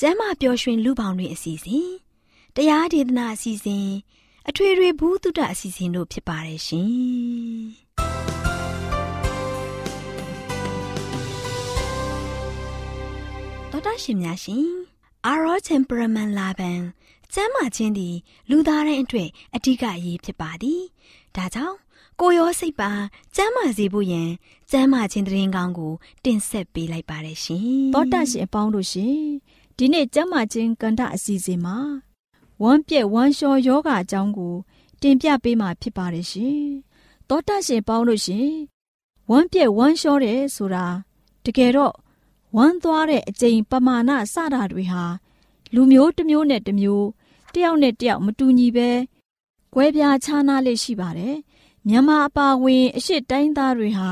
ကျမ်းမာပျော်ရွှင်လူပေါင်းတွင်အစီအစဉ်တရားဒေသနာအစီအစဉ်အထွေထွေဘုဒ္ဓအစီအစဉ်တို့ဖြစ်ပါတယ်ရှင်တော်တာရှင်များရှင်အာရော temperament လာပန်ကျမ်းမာခြင်းသည် လူသားတိုင်းအတွက်အဓိကအရေးဖြစ်ပါသည်ဒါကြောင့်ကိုရောစိတ်ပါကျမ်းမာစေဖို့ယင်ကျမ်းမာခြင်းတရင်ကောင်းကို တင်ဆက်ပေးလိုက်ပါတယ်ရှင်တောတရှင်အပေါင်းတို့ရှင် ဒီနေ့ကျမ်းမာခြင်းကန္တအစီအစဉ်မှာဝမ်းပြက်ဝမ်းလျှောယောဂအကြောင်းကို တင်ပြပေးမှာဖြစ်ပါတယ်ရှင်တောတရှင်ပေါင်းတို့ရှင်ဝမ်းပြက်ဝမ်းလျှောတယ်ဆိုတာတကယ်တော့ဝမ်းသွားတဲ့အကျိန်ပမာဏစတာတွေဟာလူမျိုးတစ်မျိုးနဲ့တစ်မျိုးတယောက်နဲ့တယောက်မတူညီပဲကွဲပြားခြားနားလေးရှိပါတယ်မြန်မာအပါဝင် အရှိတိုင်းသားတွေဟာ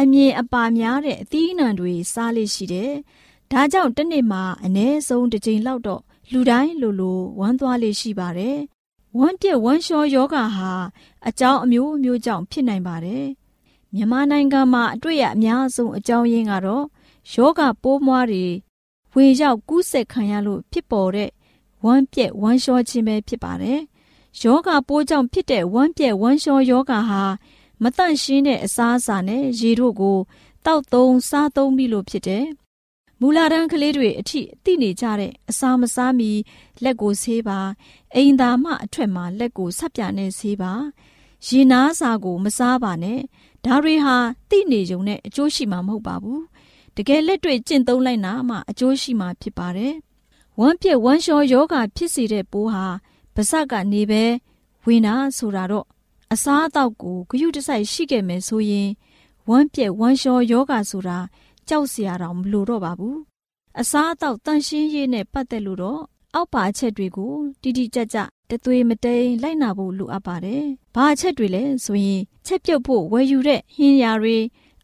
အမြင်အပါများတဲ့အသီးအနှံတွေစားလေရှိတယ်။ ဒါကြောင့်တစ်နေ့မှာအ ਨੇ ဆုံးတစ်ကြိမ်လောက်တော့လူတိုင်းလိုလိုဝမ်းသွားလေရှိပါတယ်။ဝမ်းပြက်ဝမ်းလျှောယောဂါဟာအကြောင်းအမျိုးအမျိုးကြောင့်ဖြစ်နိုင်ပါတယ်။မြန်မာနိုင်ငံမှာအတွေ့အများဆုံးအကြောင်းရင်းကတော့ယောဂပိုးမွားတွေဝေရောက်ကူးစက်ခံရလို့ဖြစ်ပေါ်တဲ့ဝမ်းပြက်ဝမ်းလျှောခြင်းပဲဖြစ်ပါတယ်။ယောဂပိုးကြောင့်ဖြစ်တဲ့ဝမ်းပြက်ဝမ်းလျှောယောဂဟာမတန့်ရှင်းတဲ့အစားအစာနဲ့ရေတို့ကိုတောက်သုံးစားသုံးပြီးလို့ဖြစ်တယ်။ မူလာတန်းကလေးတွေအထိအသိနေကြတဲ့အစာမစားမီလက်ကိုဆေးပါအိမ်သာမှအထက်မှာလက်ကိုဆပ်ပြနဲ့ဆေးပါရေနားစာကိုမစားပါနဲ့ဒါတွေဟာသိနေုံနဲ့အကျိုးရှိမှာမဟုတ်ပါဘူး။တကယ်လက်တွေ့ကျင့်သုံးလိုက်နာမှအကျိုးရှိမှာဖြစ်ပါတယ်။ဝမ်းပြက်ဝမ်းလျှောယောဂဖြစ်စေတဲ့ပိုးဟာပါဇက်ကနေပဲဝင်တာဆိုတာတော့အစားအသောက်ကိုဂရုတစိုက်ရှိခဲ့မယ်ဆိုရင်ဝမ်းပြက်ဝမ်းလျှောယောဂဆိုတာ ကြောက်စရာတော့မလိုတော့ပါဘူးအစားအသောက်တန့်ရှင်းရေးနဲ့ပတ်သက်လို့တော့အောက်ပါအချက်တွေကိုတိတိကျကျတသွေးမတိန်လိုက်နာဖို့လိုအပ်ပါတယ်။ဘာအချက်တွေလဲဆိုရင်ချက်ပြုတ်ဖို့ဝယ်ယူတဲ့ဟင်းရာတွေ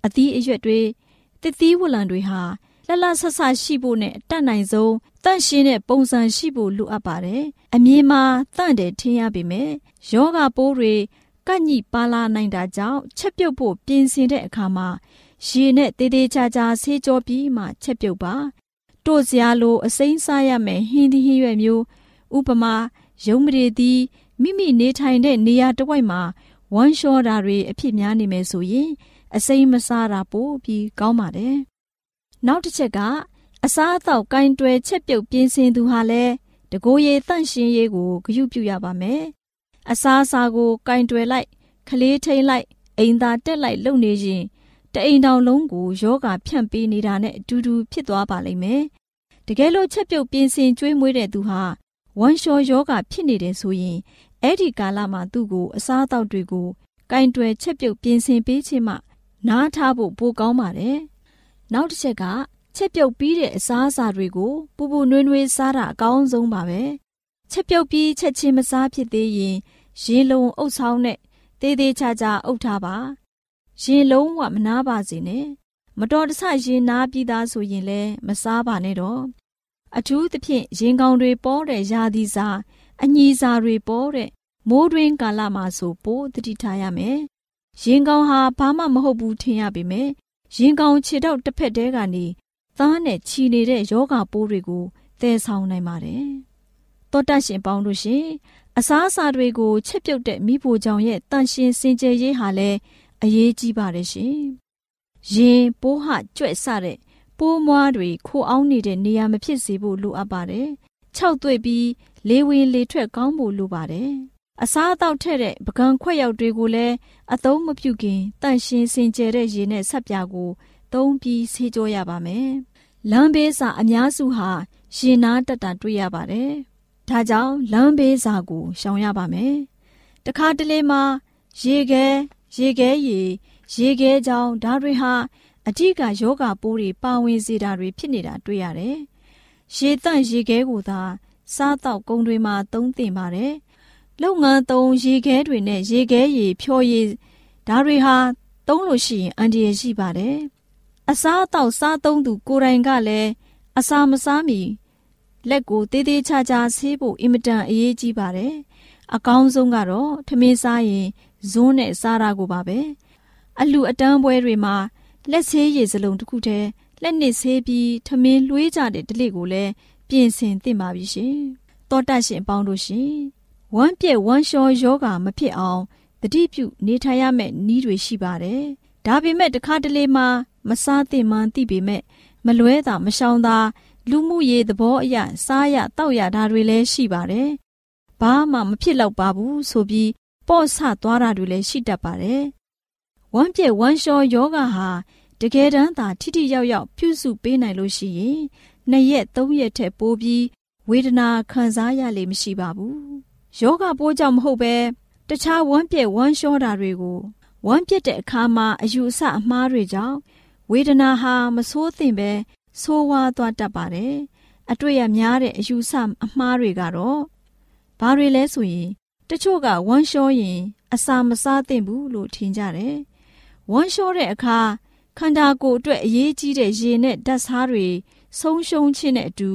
အသီးအရွက်တွေတသီးဝလံတွေဟာလှလှဆဆရှိဖို့နဲ့တတ်နိုင်ဆုံးတန့်ရှင်းတဲ့ပုံစံရှိဖို့လိုအပ်ပါတယ်။အမြင်မှာတန့်တယ်ထင်ရပေမဲ့ယောဂပိုးတွေကန့်ညိပါလာနိုင်တာကြောင့်ချက်ပြုတ်ဖို့ပြင်ဆင်တဲ့အခါမှာ ရေနဲ့တေးသေးချာချာဆေးကြောပြီးမှချက်ပြုတ်ပါ။တို့စရာလိုအစိမ်းစားရမယ်ဟင်းသီးဟင်းရွက်မျိုးဥပမာရုံးမရေသည်မိမိနေထိုင်တဲ့နေရာတစ်ဝိုက်မှာဝမ်းလျှောတာတွေအဖြစ်များနေမယ်ဆိုရင်အစိမ်းမစားတာပို့ပြီးကောင်းပါတယ်။နောက်တစ်ချက်ကအစားအသောက်ကင်တွယ်ချက်ပြုတ်ပြင်းစင်သူဟာလည်းတကိုယ်ရည်တန့်ရှင်းရေးကိုဂရုပြုရပါမယ်။အစားအစာကိုကင်တွယ်လိုက်ခလေးထိန်လိုက်အိမ်သာတက်လိုက်လုပ်နေရင် တအိမ်တောင်လုံးကိုယောဂဖြန့်ပေးနေတာနဲ့အတူတူဖြစ်သွားပါလိမ့်မယ်။တကယ်လို့ချက်ပြုတ်ပြင်းစင်ကျွေးမွေးတဲ့သူဟာဝမ်းလျှောယောဂဖြစ်နေတယ်ဆိုရင်အဲ့ဒီကာလမှာသူ့ကိုအစားအသောက်တွေကိုကင်တွယ်ချက်ပြုတ်ပြင်းစင်ပေးခြင်းမှနားထားဖို့ပိုကောင်းပါတယ်။နောက်တစ်ချက်ကချက်ပြုတ်ပြီးတဲ့အစားအစာတွေကိုပူပူနွေးနွေးစားတာအကောင်းဆုံးပါပဲချက်ပြုတ်ပြီးချက်ချင်းမစားဖြစ်သေးရင်ရေလုံးအုပ်ဆောင်နဲ့တေးသေးချာချာအုပ်ထားပါ ရေလုံးဝမနာပါစေနဲ့မတော်တဆရေနာပြီးသားဆိုရင်လည်းမစားပါနဲ့တော့အထူးသဖြင့်ရင်ကောင်တွေပေါ်တဲ့ရာသီစာအညီစာတွေပေါ်တဲ့မိုးတွင်းကာလမှာဆိုပိုးတတိထားရမယ်ရင်ကောင်ဟာဘာမှမဟုတ်ဘူးထင်ရပေမဲ့ရင်ကောင်ခြေထောက်တစ်ဖက်တည်းကနေသားနဲ့ချီနေတဲ့ယောဂပိုးတွေကိုသယ်ဆောင်နိုင်ပါတယ်။သောတရှင်ပေါင်းတို့ရှင်အစားအစာတွေကိုချက်ပြုတ်တဲ့မိဖို့ကြောင့်ရဲ့တန်ရှင်စင်ကြယ်ရေးဟာလည်း အရေးကြီးပါတယ်ရှင်။ရင်ပိုးဟကြွက်ဆတဲ့ပိုးမွားတွေခိုအောင်နေတဲ့နေရာမဖြစ်စေဖို့လိုအပ်ပါတယ်။ခြောက်သွေ့ပြီးလေဝင်လေထွက်ကောင်းဖို့လိုပါတယ်။အစားအသောက်ထည့်တဲ့ပကံခွက်ရောက်တွေကိုလည်းအသုံးမပြုခင်တန့်ရှင်းစင်ကြယ်တဲ့ရေနဲ့ဆက်ပြာကိုသုံးပြီးဆေးကြောရပါမယ်။လမ်းဘေးစာအများစုဟာရင်နာတက်တာတွေ့ရပါတယ်။ဒါကြောင့်လမ်းဘေးစာကိုရှောင်ရပါမယ်။တခါတလေမှာရေခဲ ရေခဲရေရေခဲကြောင်ဒါတွေဟာအဓိကယောဂပိုးတွေပါဝင်စေတာတွေဖြစ်နေတာတွေ့ရတယ်။ရေတန့်ရေခဲကိုသာစားတော့ကုန်းတွေမှာသုံးသင့်ပါတယ်။လုပ်ငန်းသုံးရေခဲတွေနဲ့ရေခဲရေဖြော်ရည်ဒါတွေဟာသုံးလို့ရှိရင်အန္တရာယ်ရှိပါတယ်။အစားအသောက်စားသုံးသူကိုယ်တိုင်ကလည်းအစာမစားမီလက်ကိုတေးသေးချာချာဆေးဖို့အင်မတန်အရေးကြီးပါတယ်။အကောင်းဆုံးကတော့ထမင်းစားရင် ဇွန်းနဲ့စားတာကိုပါပဲ။အလှအတန်းပွဲတွေမှာလက်ဆေးရည်စလုံးတစ်ခုတည်းလက်နစ်ဆေးပြီးထမင်းလွှေးကြတဲ့ဒလိကိုလည်းပြင်ဆင်သင့်ပါပြီရှင်။တောတတ်ရှင်ပေါင်းတို့ရှင်။ဝမ်းပြက်ဝမ်းလျှောယောဂါမဖြစ်အောင်တတိပြုနေထိုင်ရမယ့်နည်းတွေရှိပါတယ်။ဒါပေမဲ့တခါတလေမှာမစားသင့်မှန်းသိပေမဲ့မလွဲတာမရှောင်သာလူမှုရေးသဘောအရစားရတောက်ရတာတွေလည်းရှိပါတယ်။ဘာမှမဖြစ်တော့ပါဘူးဆိုပြီး ပေါ့ဆသွားတာတွေလည်းရှိတတ်ပါတယ်။ဝမ်းပြက်ဝမ်းလျှောယောဂဟာတကယ်တမ်းသာထိထိရောက်ရောက်ပြုစုပေးနိုင်လို့ရှိရင်နှစ်ရက်သုံးရက်ထက်ပိုပြီးဝေဒနာခံစားရလေမရှိပါဘူး။ယောဂပိုးကြောင့်မဟုတ်ပဲတခြားဝမ်းပြက်ဝမ်းလျှောတာတွေကိုဝမ်းပြက်တဲ့အခါမှာအယူအဆအမှားတွေကြောင့်ဝေဒနာဟာမဆိုးသင့်ပဲဆိုးဝါးသွားတတ်ပါတယ်။အတွေ့ရများတဲ့အယူဆအမှားတွေကတော့ဘာတွေလဲဆိုရင် တချို့ကဝမ်းလျှောရင်အစာမစားသင့်ဘူးလို့ထင်ကြတယ်။ဝမ်းလျှောတဲ့အခါခန္ဓာကိုယ်အတွက်အရေးကြီးတဲ့ရေနဲ့ဓာတ်စားတွေဆုံးရှုံးခြင်းနဲ့အတူ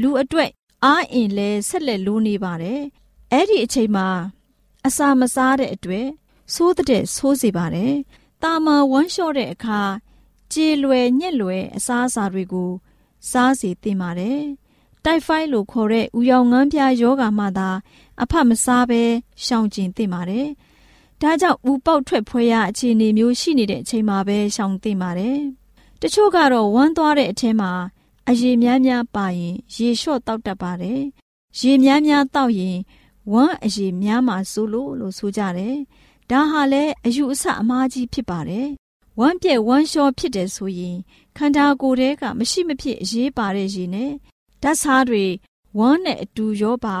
လူအတွက်အားအင်လဲဆက်လက်လိုးနေပါတယ်။အဲ့ဒီအချိန်မှာအစာမစားတဲ့အတွက်ဆိုးတဲ့ဆိုးစေပါတယ်။တာမန်ဝမ်းလျှောတဲ့အခါကြေလွယ်ညက်လွယ်အစားအစာတွေကိုစားစေသင့်ပါတယ်။ တိုက်ဖိုက်လို့ခေါ်တဲ့ဥယောင်ငန်းပြားယောဂါမှသာ အဖမစားဘဲရှောင်ကျဉ်သင့်ပါတယ်။ဒါကြောင့်ဥပေါက်ထွက်ဖွဲရအခြေအနေမျိုးရှိနေတဲ့အချိန်မှာပဲရှောင်သင့်ပါတယ်။တချို့ကတော့ဝမ်းသွားတဲ့အထဲမှာအရေများများပါရင်ရေလျှော့တောက်တတ်ပါတယ်။ရေများများတောက်ရင်ဝမ်းအရေများမှဆိုလို့လို့ဆိုကြတယ်။ဒါဟာလည်းအယူအဆအမှားကြီးဖြစ်ပါတယ်ဝမ်းပြက်ဝမ်းလျှောဖြစ်တယ်ဆိုရင်ခန္ဓာကိုယ်ထဲကမရှိမဖြစ်အရေးပါတဲ့ရေနဲ့ ဓာတ်စားတွေဝမ်းနဲ့အတူရောပါ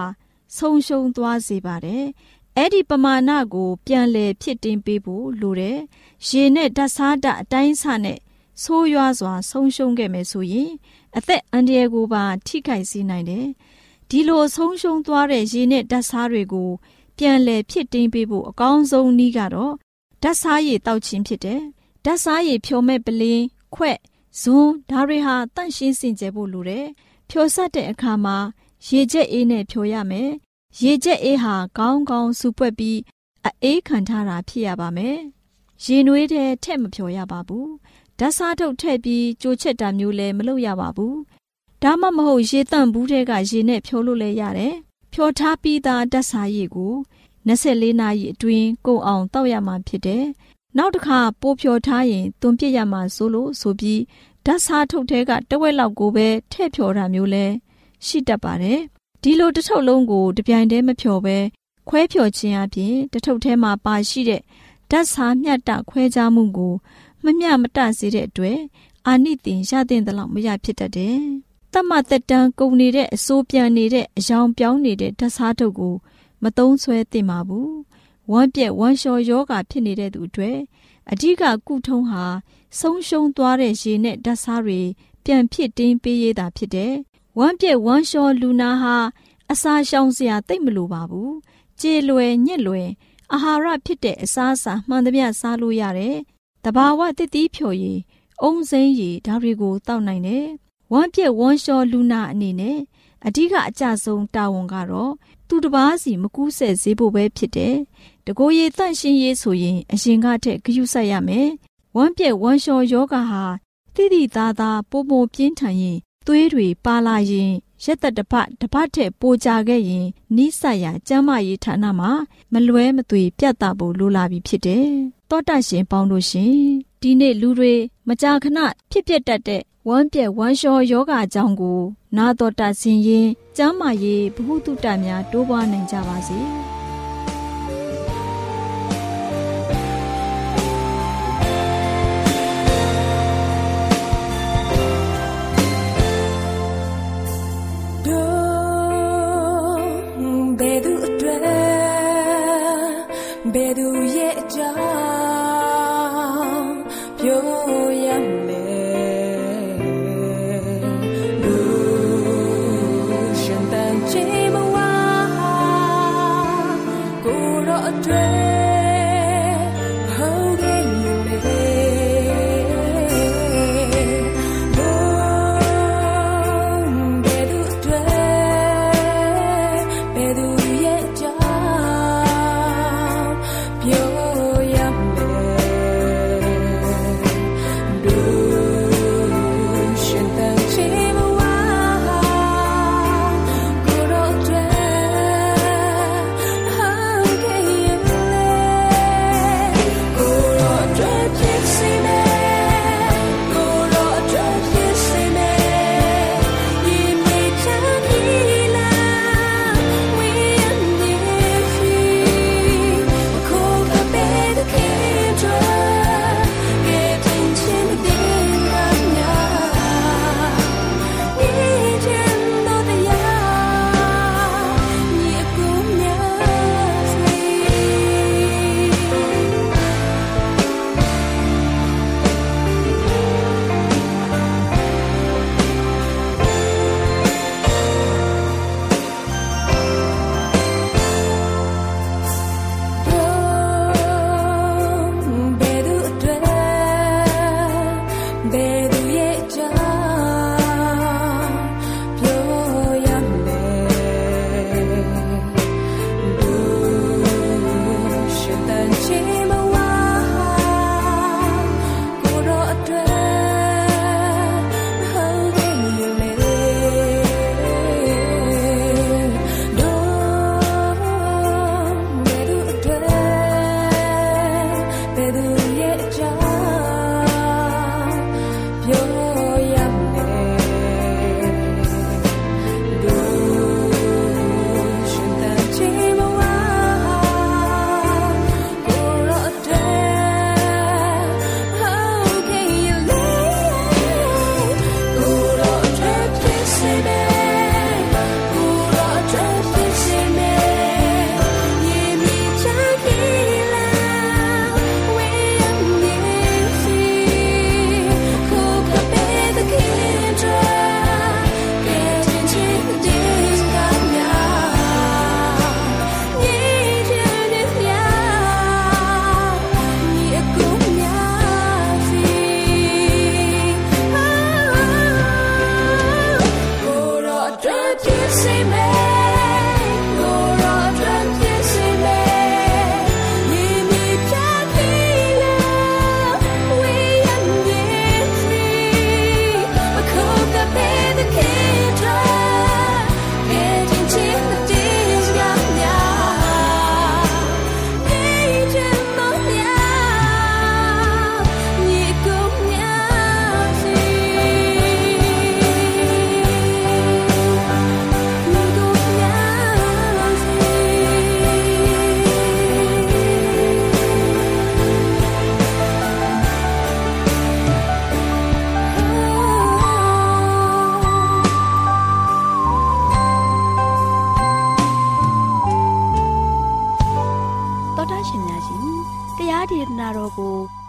ဆုံးရှုံးသွားစေပါတယ်။အဲ့ဒီပမာဏကို ပြန်လည်ဖြစ်တင်ပေးဖို့လိုတယ်။ရေနဲ့ဓာတ်စားဓာတ်အတိုင်းအဆနဲ့ဆိုးရွားစွာ ဆုံးရှုံးခဲ့မယ်ဆိုရင် အသက်အန္တရာယ်ကိုပါ ထိခိုက်စေနိုင်တယ်။ဒီလိုဆုံးရှုံးသွားတဲ့ရေနဲ့ဓာတ်စားတွေကို ပြန်လည်ဖြစ်တင်ပေးဖို့အကောင်းဆုံးနည်းကတော့ဓာတ်စားရည်တောက်ခြင်းဖြစ်တယ်။ဓာတ်စားရည်ဖြိုမဲ့ပလင်းခွက်ဇွန်းဒါတွေဟာတန့်ရှင်းစင်ကြယ်ဖို့လိုတယ်။ ဖြိုဆက်တဲ့အခါမှာရေကျက်အေးနဲ့ဖြိုရမယ်။ရေကျက်အေးဟာကောင်းကောင်းစူပွက်ပြီးအေးခံထားတာဖြစ်ရပါမယ်။ရေနွေးတဲ့ထက်မဖြိုရပါဘူး။ဓာတ်စားထုတ်ထည့်ပြီးကြိုချက်တာမျိုးလည်းမလုပ်ရပါဘူး။ဒါမှမဟုတ်ရေတန့်ဘူးတဲ့ကရေနဲ့ဖြိုလို့လည်းရတယ်။ဖြိုထားပြီးသားဓာတ်စားရည်ကို24နာရီအတွင်းကုန်အောင်တောက်ရမှာဖြစ်တယ်။ နောက်တစ်ခါပိုးဖြော်ထားရင်သွန်ပြစ်ရမှာဆိုလို့ဆိုပြီးဓာတ်စားထုတ်ထဲကတဝက်လောက်ကိုပဲထည့်ဖြော်တာမျိုးလဲရှိတတ်ပါတယ်ဒီလိုတစ်ထုပ်လုံးကိုတပြိုင်တည်းမဖြော်ပဲခွဲဖြော်ခြင်းအပြင်တစ်ထုပ်ထဲမှာပါရှိတဲ့ဓာတ်စားမျှတခွဲခြားမှုကိုမမျှမတစေတဲ့အတွက်အာနိသင်ရတဲ့တလောက်မရဖြစ်တတ်တယ်တတ်မှတက်တန်းကုန်နေတဲ့အစိုးပြန်နေတဲ့အယောင်ပြောင်းနေတဲ့ဓာတ်စားထုတ်ကိုမသုံးဆွဲသင့်ပါဘူး ဝမ်းပြက်ဝမ်းလျှောယောဂါဖြစ်နေတဲ့သူအတွက်အဓိကကုထုံးဟာဆုံးရှုံးသွားတဲ့ရေနဲ့ဓာတ်စားတွေပြန်ဖြစ်တင်းပေးရတာဖြစ်တယ်။ဝမ်းပြက်ဝမ်းလျှောလူနာဟာအစာရှောင်စရာတိတ်မလိုပါဘူး။ကြေလွယ်ညက်လွယ်အာဟာရဖြစ်တဲ့အစာအစာမှန်သမျှစားလို့ရတယ်။တဘာဝတည်တည်ဖြိုရည်အုံစိမ့်ရည်ဒါတွေကိုတောက်နိုင်တယ်။ဝမ်းပြက်ဝမ်းလျှောလူနာအနေနဲ့အဓိကအကျဆုံးတာဝန်ကတော့ သူတစ်ပါးစီမကူးဆက်စေဖို့ပဲဖြစ်တယ်တကိုယ်ရည်တန့်ရှင်းရေးဆိုရင်အရင်ကထက်ဂရုစိုက်ရမယ်။ဝမ်းပြက်ဝမ်းလျှောယောဂဟာတိတိသားသားပိုမိုပြင်းထန်ရင်သွေးတွေပါလာရင်ရက်သက်တစ်ပတ်တစ်ပတ်ထက်ပိုကြခဲ့ရင်နိစ္စရာကျမ်းမာရေးဌာနမှာမလွဲမသွေပြတ်တာဖို့လိုလာပြီဖြစ်တယ်။တောတရှင်ပေါင်းလို့ရှင်ဒီနေ့လူတွေမကြာခဏဖြစ်ပျက်တတ်တဲ့ ဝဝမ်းပြက်ဝမ်းလျှောယောဂအကြောင်းကိုနာတော်တာဆင်ရင်ကျမ်းမာရေးဘ ഹു တုတများတိုးပွားနိုင်ကြပါစေ။–“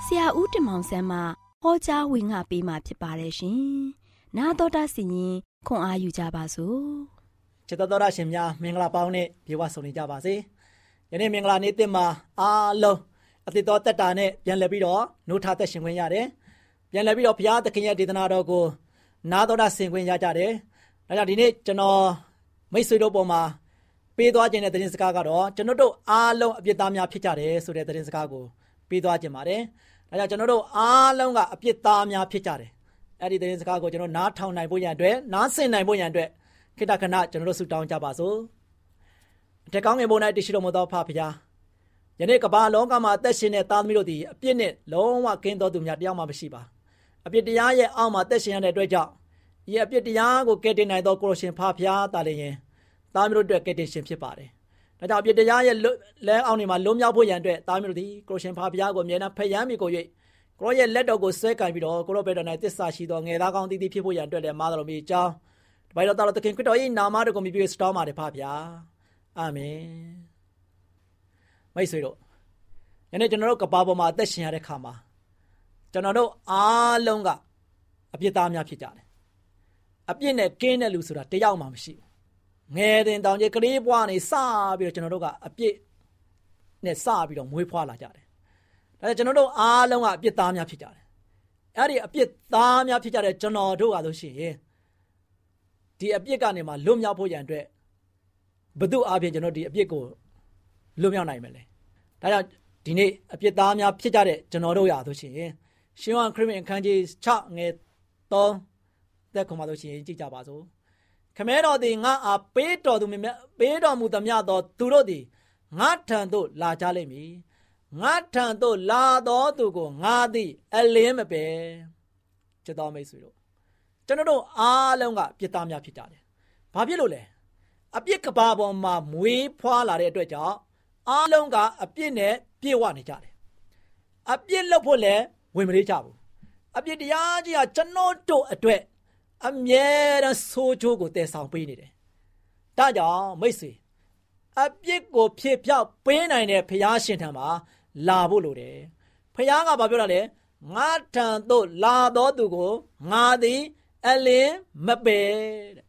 ဆရာဦးတင်မောင်ဆန်းမှဟောကြားဝင်ငါပေးมาဖြစ်ပါတယ်ရှင်။နာတော်တာစီရင်ခွန်အားယူကြပါစို့။ချစ်တော်ရရှင်များမင်္ဂလာပေါင်းနဲ့ပြေဝဆုံနေကြပါစေ။ယနေ့မင်္ဂလာနေ့တင်မှာအားလုံးအသစ်တော်တက်တာနဲ့ပြန်လည်ပြီးတော့နှုတ်ထသက်ရှင်ခွင့်ရတယ်။ပြန်လည်ပြီးတော့ဘုရားသခင်ရဲ့ဒေသနာတော်ကိုနာတော်တာဆင်ခွင့်ရကြတယ်။ဒါကြောင့်ဒီနေ့ကျွန်တော်မိတ်ဆွေတို့ပေါ်မှာ ပေးသွားခြင်းတဲ့သတင်းစကားကတော့ကျွန်တော်တို့အားလုံးအပြစ်သားများဖြစ်ကြတယ်ဆိုတဲ့သတင်းစကားကိုပေးသွားခြင်းပါတယ်။ဒါကြောင့်ကျွန်တော်တို့အားလုံးကအပြစ်သားများဖြစ်ကြတယ်အဲ့ဒီသတင်းစကားကိုကျွန်တော်နားထောင်နိုင်ဖို့ရန်အတွက်နားဆင်နိုင်ဖို့ရန်အတွက်ခိတခဏကျွန်တော်တို့ဆုတောင်းကြပါစို့တကောင်းငယ်ပေါ်၌တရှိတော်မူသောဖဖခင်ယနေ့ကမ္ဘာလောကမှာအသက်ရှင်တဲ့သားသမီးတို့သည်အပြစ်နဲ့လုံးဝကင်းတော်သူများတယောက်မှမရှိပါအပြစ်တရားရဲ့အောက်မှာသက်ရှင်ရတဲ့အတွက်ကြောင့်ဤအပြစ်တရားကိုကယ်တင်နိုင်သောကိုရရှင်ဖာဖျားတာလည်းရင် သားမျိုးတို့အတွက်ကယ်တင်ရှင်ဖြစ်ပါတယ်။ဒါကြောင့်အပြစ်တရားရဲ့လဲအောက်နေမှာလုံးမြောက်ဖို့ရန်အတွက်သားမျိုးတို့ဒီကိုရရှင်ဖာဖျားကိုအမြဲတမ်းဖျားမိကို၍ကိုရောရဲ့လက်တော်ကိုဆွဲကင်ပြီးတော့ကိုရောဘက်တော်၌တစ္ဆာရှိသောငယ်သားကောင်းတည်တည်ဖြစ်ဖို့ရန်အတွက်လည်းမာတော်မီအကြောင်းတပိုင်တော်တော်သခင်ခရစ်တော်၏နာမတော်ကိုမြည်ပြီးစတောင်းပါတယ်ဖာဖျား။အာမင်။မိတ်ဆွေတို့ယနေ့ကျွန်တော်တို့ကဘာပေါ်မှာအသက်ရှင်ရတဲ့ခါမှာကျွန်တော်တို့အားလုံးကအပြစ်သားများဖြစ်ကြတယ်အပြစ်နဲ့ကင်းတဲ့လူဆိုတာတယောက်မှမရှိဘူး ငယ်တင်တောင်ကြီးကလေးဘွားနေစပြီးတော့ကျွန်တော်တို့ကအပြစ်နဲ့စပြီးတော့မွေးဖွားလာကြတယ်ဒါကြောင့်ကျွန်တော်တို့အားလုံးကအပြစ်သားများဖြစ်ကြတယ်အဲ့ဒီအပြစ်သားများဖြစ်ကြတဲ့ကျွန်တော်တို့ကဆိုရှင်ဒီအပြစ်ကနေမှလွတ်မြောက်ဖို့ရန်အတွက်ဘု து အားဖြင့်ကျွန်တော်ဒီအပြစ်ကိုလွတ်မြောက်နိုင်မယ်လေဒါကြောင့်ဒီနေ့အပြစ်သားများဖြစ်ကြတဲ့ကျွန်တော်တို့ရဆိုရှင်ရှင်ဝါခရစ်ဝင်အခန်းကြီး6ငယ်3သက်ခုံပါလို့ရှိရင်ကြည့်ကြပါစို့ ခမဲတော်သည်ငါအားပေးတော်သူမြပေးတော်မူသမျှသောသူတို့သည်ငါထံသို့လာကြလိမ့်မည်ငါထံသို့လာတော်သူကိုငါသည်အလင်းမပဲချစ်တော်မိတ်ဆွေတို့ကျွန်တော်တို့အားလုံးကပြစ်သားများဖြစ်ကြတယ်ဘာဖြစ်လို့လဲအပြစ်ကဘာပေါ်မှာမွေးဖွားလာတဲ့အတွက်ကြောင့်အားလုံးကအပြစ်နဲ့ပြေဝနေကြတယ်အပြစ်လုပ်ဖို့လည်းဝင်မလေးကြဘူးအပြစ်တရားကြီးကကျွန်တော်တို့အတွက် အမြဲတမ်းဆိုးချိုးကိုတည်ဆောင်ပေးနေတယ်။ဒါကြောင့်မိတ်ဆွေအပြစ်ကိုဖြေဖြောက်ပေးနိုင်တဲ့ဖျားရှင်ထံမှာလာဖို့လိုတယ်။ဖျားကဘာပြောတာလဲ။ငါထံသို့လာတော်သူကိုငါသည်အလင်းမပယ်တဲ့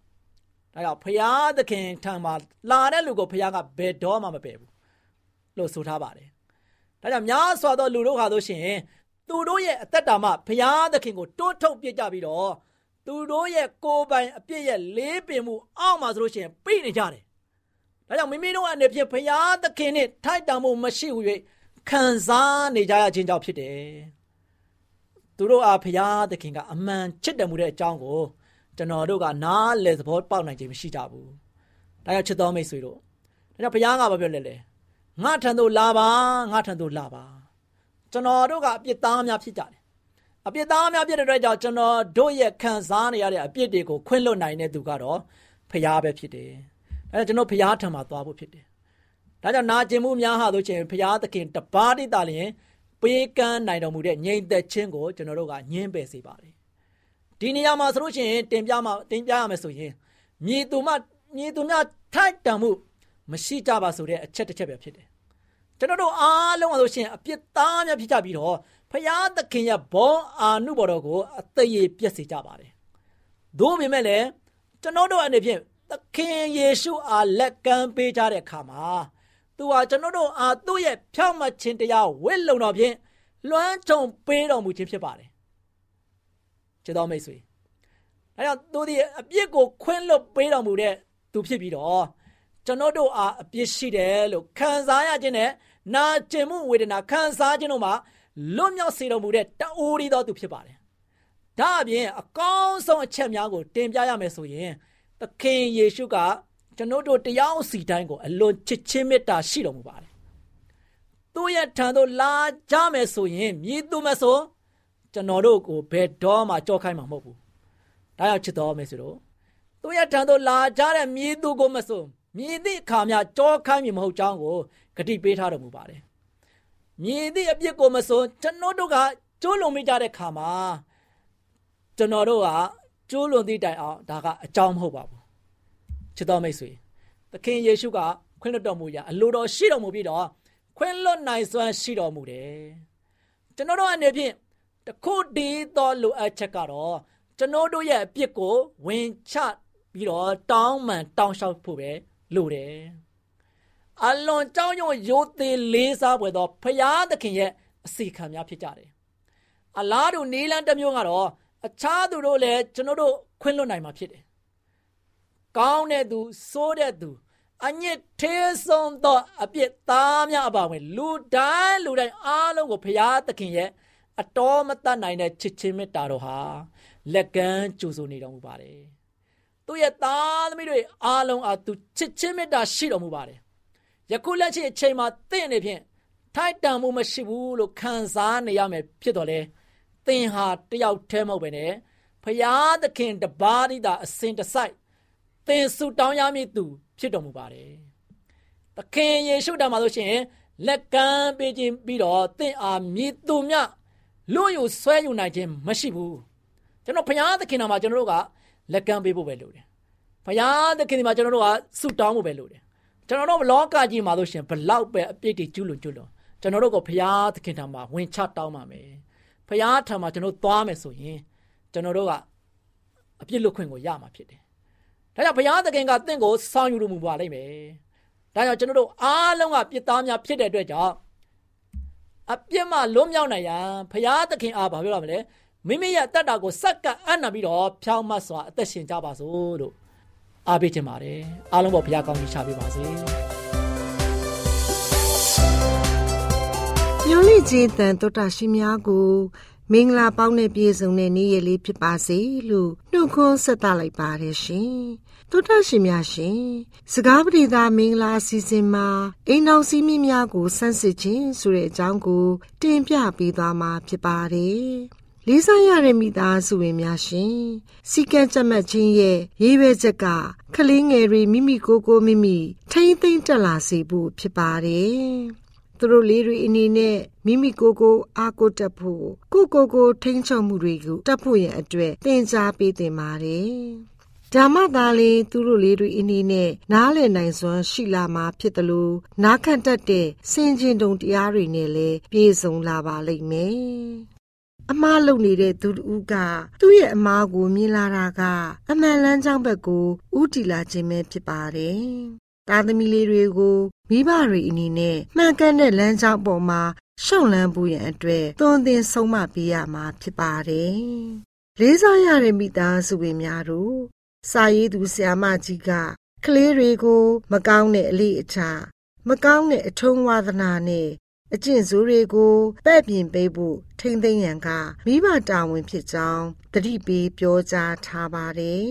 ။ဒါကြောင့်ဖျားသခင်ထံမှာလာတဲ့လူကိုဖျားကဘယ်တော့မှမပယ်ဘူးလို့ဆိုထားပါတယ်။ဒါကြောင့်များစွာသောလူတို့ဟာဆိုရှင်သူတို့ရဲ့အသက်တာမှဘုရားသခင်ကိုတိုးထုတ်ပြကြပြီးတော့ သူတို့ရဲ့ကိုယ်ပိုင်အပြစ်ရဲ့လေးပင်မှုအောက်မှာဆိုလို့ရှိရင်ပြိနေကြတယ်။ဒါကြောင့်မိမိတို့အနေဖြင့်ဘုရားသခင်နဲ့ထိုက်တန်မှုမရှိဘူး၍ခံစားနေကြရခြင်းကြောင့်ဖြစ်တယ်။သူတို့အားဘုရားသခင်ကအမှန်ချစ်တယ်မှုတဲ့အကြောင်းကိုကျွန်တော်တို့ကနားလည်သဘောပေါက်နိုင်ခြင်းမရှိကြဘူး။ဒါကြောင့်ချစ်တော်မိတ်ဆွေတို့ဒါကြောင့်ဘုရားကဘာပြောလဲလဲငါထံသို့လာပါငါထံသို့လာပါကျွန်တော်တို့ကအပြစ်သားများဖြစ်ကြတယ် အပြစ်သားများဖြစ်တဲ့အတွက်ကြောင့်ကျွန်တော်တို့ရဲ့ခံစားနေရတဲ့အပြစ်တွေကိုခွင့်လွတ်နိုင်တဲ့သူကတော့ဖရားပဲဖြစ်တယ်အဲကျွန်တော်ဖရားထံမှာသွားဖို့ဖြစ်တယ်ဒါကြောင့်နာကျင်မှုများဟာဆိုချင်ဖရားသခင်တပါးတိတာလျင်ပေးကမ်းနိုင်တော်မူတဲ့ငြိမ်သက်ခြင်းကိုကျွန်တော်တို့ကညှင်းပယ်စေပါတယ်ဒီနေရာမှာဆိုလို့ရှိရင်တင်ပြမှာတင်ပြရမယ်ဆိုရင်မြေသူမမြေသူများထိုက်တန်မှုမရှိကြပါဆိုတဲ့အချက်တစ်ချက်ပဲဖြစ်တယ်ကျွန်တော်တို့အားလုံးဆိုရှင်အပြစ်သားများဖြစ်ကြပြီးတော့ ဖရာသခင်ရဲ့ဘောအာနုဘော်တော်ကိုအသက်ရည်ပြည့်စေကြပါတယ်။သို့ပေမဲ့လည်းကျွန်တော်တို့အနေဖြင့်သခင်ယေရှုအားလက်ကမ်းပေးကြတဲ့အခါမှာသူဟာကျွန်တော်တို့အားသူ့ရဲ့ဖြောင့်မတ်ခြင်းတရားဝိလုံတော်ဖြင့်လွှမ်းခြုံပေးတော်မူခြင်းဖြစ်ပါတယ်။ကျေတော်မိတ်ဆွေ။အဲကြောင့်သူဒီအပြစ်ကိုခွင့်လွတ်ပေးတော်မူတဲ့သူဖြစ်ပြီးတော့ကျွန်တော်တို့အားအပြစ်ရှိတယ်လို့ခံစားရခြင်းနဲ့နာကျင်မှုဝေဒနာခံစားခြင်းတို့မှာ လွတ်မြောက်စေတော်မူတဲ့တအိုးရီတော်သူဖြစ်ပါတယ်။ဒါအပြင်အကောင်းဆုံးအချက်များကို တင်ပြရမယ်ဆိုရင်သခင်ယေရှုကကျွန်တော်တို့တရားစီတိုင်းကိုအလွန်ချစ်ချင်းမေတ္တာရှိတော်မူပါတယ်။သူ့ရဲ့ထံသို့လာကြမယ်ဆိုရင်မြည်သူမဆိုကျွန်တော်တို့ကိုဘယ်တော့မှကြောက်ခိုင်းမှာမဟုတ်ဘူး။ဒါကြောင့်ချစ်တော်မယ်ဆိုတော့သူ့ရဲ့ထံသို့လာကြတဲ့မြည်သူကိုမဆိုမြည်သည့်အခါများကြောခိုင်းမည်မဟုတ်ကြောင်းကိုဂတိပေးထားတော်မူပါတယ်။ မြည်သည့်အပြစ်ကိုမစွန်ကျွန်တော်တို့ကကျိုးလွန်မိကြတဲ့ခါမှာကျွန်တော်တို့ကကျိုးလွန်သည့်တိုင်အောင်ဒါကအကြောင်းမဟုတ်ပါဘူး။ချစ်တော်မိတ်ဆွေသခင်ယေရှုကခွင့်လွှတ်တော်မူရာအလိုတော်ရှိတော်မူပြီးတော့ခွင့်လွှတ်နိုင်စွမ်းရှိတော်မူတယ်။ကျွန်တော်တို့အနေဖြင့်တခုတည်းသောလိုအပ်ချက်ကတော့ကျွန်တော်တို့ရဲ့အပြစ်ကိုဝင်ချပြီးတော့တောင်းမှန်တောင်းလျှောက်ဖို့ပဲလိုတယ် အလွန်ကြောင်းရွံ့ရိုသေလေးစားပွေသောဖရာသခင်ရဲ့အစီခံများဖြစ်ကြတယ်အလားတူနီလန်တစ်မျိုးကတော့အခြားသူတို့လည်းကျွန်တော်တို့ခွင့်လွတ်နိုင်မှာဖြစ်တယ်ကောင်းတဲ့သူဆိုးတဲ့သူအညစ်သေးဆုံးသောအပြစ်သားများအပါဝင်လူတိုင်းလူတိုင်းအားလုံးကိုဖရာသခင်ရဲ့အတော်မတတ်နိုင်တဲ့ချစ်ချင်းမေတ္တာတော်ဟာလက်ကမ်းကြိုဆိုနေတော်မူပါတယ်သူ့ရဲ့သားသမီးတွေအားလုံးအားသူချစ်ချင်းမေတ္တာရှိတော်မူပါတယ် ယခုလက်ရှိအချိန်မှာတင့်နေဖြင့်ထိုက်တန်မှုမရှိဘူးလို့ခံစားနေရမယ်ဖြစ်တော်လဲသင်ဟာတယောက်တည်းမဟုတ်ပဲနဲ့ဖရာသခင်တပါးဤသာအစဉ်တစိုက်သင်ဆုတောင်းရမည်သူ ဖြစ်တော်မူပါတယ်။သခင်ယေရှုတမှာလို့ရှိရင်လက်ကမ်းပေးခြင်းပြီးတော့သင်အားမြည်သူမြလွတ်ယူဆွဲယူနိုင်ခြင်းမရှိဘူး။ကျွန်တော်ဖရာသခင်နာမှာကျွန်တော်တို့ကလက်ကမ်းပေးဖို့ပဲလိုတယ်။ဖရာသခင်ဒီမှာကျွန်တော်တို့ကဆုတောင်းဖို့ပဲလိုတယ်။ ကျွန်တော်တို့လောကကြီးမှာလို့ရှိရင်ဘလောက်ပဲအပြစ်တွေကျူးလွန်ကျူးလွန်ကျွန်တော်တို့ကဖရာသခင်ထံမှာဝင်ချတောင်းပါမယ်။ဖရာထံမှာကျွန်တော်သွားမယ်ဆိုရင်ကျွန်တော်တို့ကအပြစ်လွတ်ခွင့်ကိုရမှာဖြစ်တယ်။ဒါကြောင့်ဘုရားသခင်ကတင့်ကိုစောင့်ယူလို့မူပါလိမ့်မယ်။ဒါကြောင့်ကျွန်တော်တို့အားလုံးကပြစ်သားများဖြစ်တဲ့အတွက်ကြောင့်အပြစ်မှလွတ်မြောက်နိုင်ရန်ဘုရားသခင်အားဘာပြောရမလဲမိမိရဲ့တတ်တာကိုစက္ကအံ့နာပြီးတော့ဖြောင်းမတ်စွာအသက်ရှင်ကြပါစို့လို့ အားပေးချင်ပါတယ်။အားလုံးပေါ်ဘုရားကောင်းကြီးချပေးပါစေ။ညိုလိခြင်းတန်တော်တာရှင်များကိုမင်္ဂလာပေါင်းနဲ့ပြည့်စုံတဲ့နေ့ရက်လေးဖြစ်ပါစေလို့နှုတ်ခွန်းဆက်သလိုက်ပါတယ်ရှင်။တောတရှင်များရှင်စကားပရိသာမင်္ဂလာအစီအစဉ်မှာအိမ်တော်စည်းမင်းများကိုဆန်းစစ်ခြင်းဆိုတဲ့အကြောင်းကို တင်ပြပေးသွားမှာဖြစ်ပါတယ်။ လေးစားရတဲ့မိသားစုဝင်များရှင်စီကံကြက်မှတ်ခြင်းရဲ့ရေးပဲချက်ကကလေးငယ်တွေမိမိကိုယ်ကိုမိမိထိမ့်သိမ့်တက်လာစေဖို့ဖြစ်ပါတယ်။သူတို့လေးတွေအနေနဲ့မိမိကိုယ်ကိုအားကိုးတတ်ဖို့ကိုကိုကိုထိန်းချုပ်မှုတွေကိုတတ်ဖို့ရန်အတွက်သင်ကြားပေးသင်ပါတယ်။ဓမ္မသားလေးသူတို့လေးတွေအနေနဲ့နားလည်နိုင်စွမ်းရှိလာမှာဖြစ်တယ်လို့နားခံတတ်တဲ့စင်ကျင်တုံတရားတွေနဲ့လည်းပြည့်စုံလာပါလိမ့်မယ်။ အမားလုံနေတဲ့သူတူကသူ့ရဲ့အမားကိုမြင်လာတာကအမှန်လန်းကြောင်းဘက်ကိုဥတီလာခြင်းပဲဖြစ်ပါတယ်။သားသမီးလေးတွေကိုမိဘတွေအနေနဲ့မှန်ကန်တဲ့လမ်းကြောင်းပေါ်မှာရှောက်လန်းဖို့ရန်အတွက်သွန်သင်ဆုံးမပေးရမှာဖြစ်ပါတယ်။လေးစားရတဲ့မိသားစုဝင်များတို့စာရေးသူဆရာမကြီးကကလေးတွေကို မကောင်းတဲ့အလေးအထားမကောင်းတဲ့အထုံးဝါသနာနဲ့ အကျင့်ဆိုးတွေကိုပဲ့ပြင်ပေးဖို့ထိမ့်သိမ်းရန်ကမိဘတာဝန်ဖြစ်ကြောင်းတတိပေးပြောကြားထားပါတယ်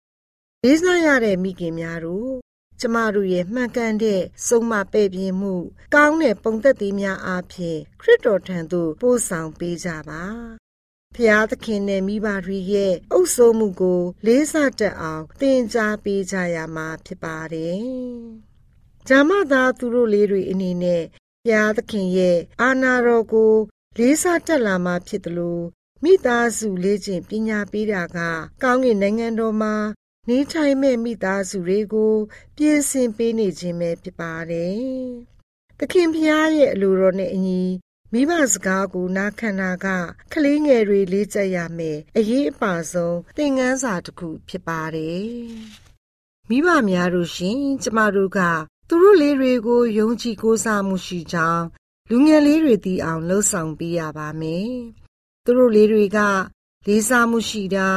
။လေးစားရတဲ့မိခင်များတို့ကျမတို့ရဲ့မှန်ကန်တဲ့ဆုံးမပဲ့ပြင်းမှုကောင်းတဲ့ပုံသက်သေးများအားဖြင့်ခရစ်တော်ထံသို့ပို့ဆောင်ပေးကြပါဖျားသခင်နဲ့မိဘတွေရဲ့အုပ်စိုးမှုကို လေးစားတတ်အောင်သင်ကြားပေးကြရမှာဖြစ်ပါတယ်။ဂျာမသားသူတို့လေးတွေအနေနဲ့ ဖျားသခင်ရဲ့အာနာတော်ကိုလေးစားတတ်လာမှာဖြစ်တယ်လို့မိသားစုလေးချင်းပညာပေးတာက ကောင်းကင်နိုင်ငံတော်မှာနေထိုင်မဲ့မိသားစုတွေကိုပြင်ဆင်ပေးနေခြင်းပဲဖြစ်ပါတယ်။သခင်ဖျားရဲ့အလိုတော်နဲ့အညီမိဘစကားကိုနားခံတာကကလေးငယ်တွေလေးကျက်ရမယ်အရေးအပါဆုံးသင်ခန်းစာတစ်ခုဖြစ်ပါတယ်။မိဘများတို့ရှင် ကျမတို့က သူတို့လေးတွေကိုယုံကြည်ကိုးစားမှုရှိကြောင်းလူငယ်လေးတွေသိအောင်လှုံ့ဆော်ပေးရပါမယ်။သူတို့လေးတွေက လေးစားမှုရှိတာ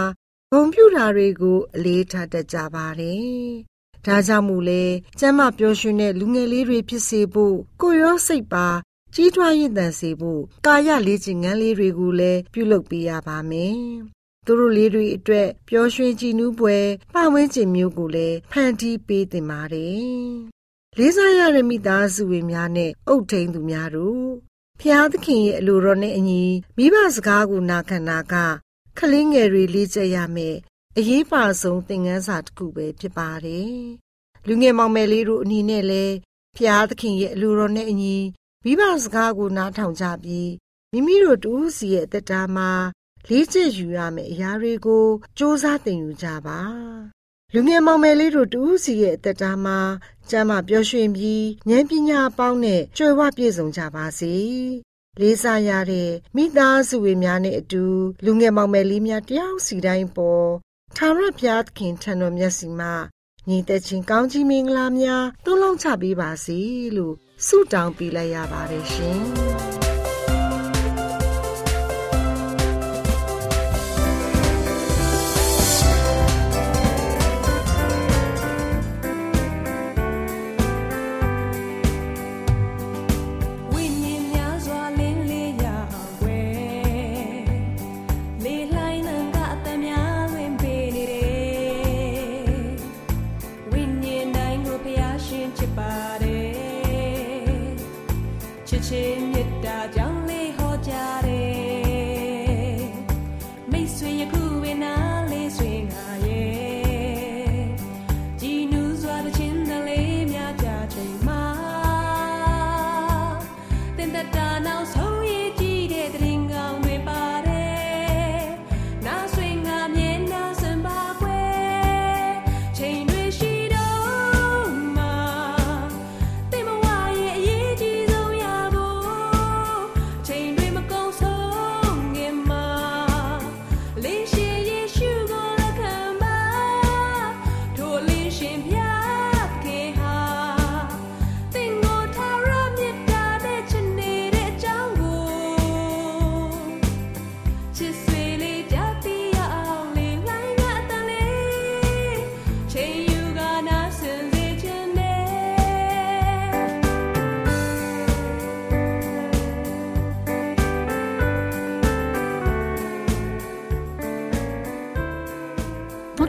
ဂုံပြူတာတွေကိုအလေးထားတတ်ကြပါတယ်။ဒါကြောင့်မို့လဲကျမ်းမာပျော်ရွှင်တဲ့လူငယ်လေးတွေဖြစ်စေဖို့ကိုရောစိတ်ပါကြီးထွားရင့်တန်စေဖို့ကာယလေးချင်ငန်းလေးတွေကိုလည်းပြုလုပ်ပေးရပါမယ်။သူတို့လေးတွေအတွက်ပျော်ရွှင်ကြည်နူးပွဲပတ်ဝန်းကျင်မျိုးကိုလည်းဖန်တီးပေးတင်ပါတယ်။ လေးစားရတဲ့မိသားစုဝင်များနဲ့အုပ်ထိန်သူများတို့ဖျားသခင်ရဲ့အလိုတော်နဲ့အညီမိဘစကားကိုနာခံတာကကလေးငယ်တွေလေ့ကျက်ရမယ်အရေးပါဆုံးသင်ခန်းစာတစ်ခုပဲဖြစ်ပါတယ်။လူငယ်မောင်မယ်လေးတို့အနေနဲ့လည်းဖျားသခင်ရဲ့အလိုတော်နဲ့အညီမိဘစကားကိုနားထောင်ကြပြီးမိမိတို့တူးစီရဲ့တက်တာမှာလေးကျက်ယူရမယ့်အရာတွေကိုစ조사သင်ယူကြပါလူငယ်မောင်မယ်လေးတို့တူးစီရဲ့တက်တာမှာ ကျမ်းမာပျော်ရွှင်ပြီးဉာဏ်ပညာအပေါင်းနဲ့ကြွယ်ဝပြည့်စုံကြပါစေလေးစားရတဲ့မိသားစုဝင်များနဲ့အတူလူငယ်မောင်မယ်လေးများတယောက်စီတိုင်းပေါ်ထာဝရဘုရားသခင်ထံတော်မျက်စီမှာညီသက်ချင်းကောင်းကြီးမင်္ဂလာများသွန်လောင်းချပေးပါစေလို့ဆုတောင်းပေးလိုက်ရပါတယ်ရှင်။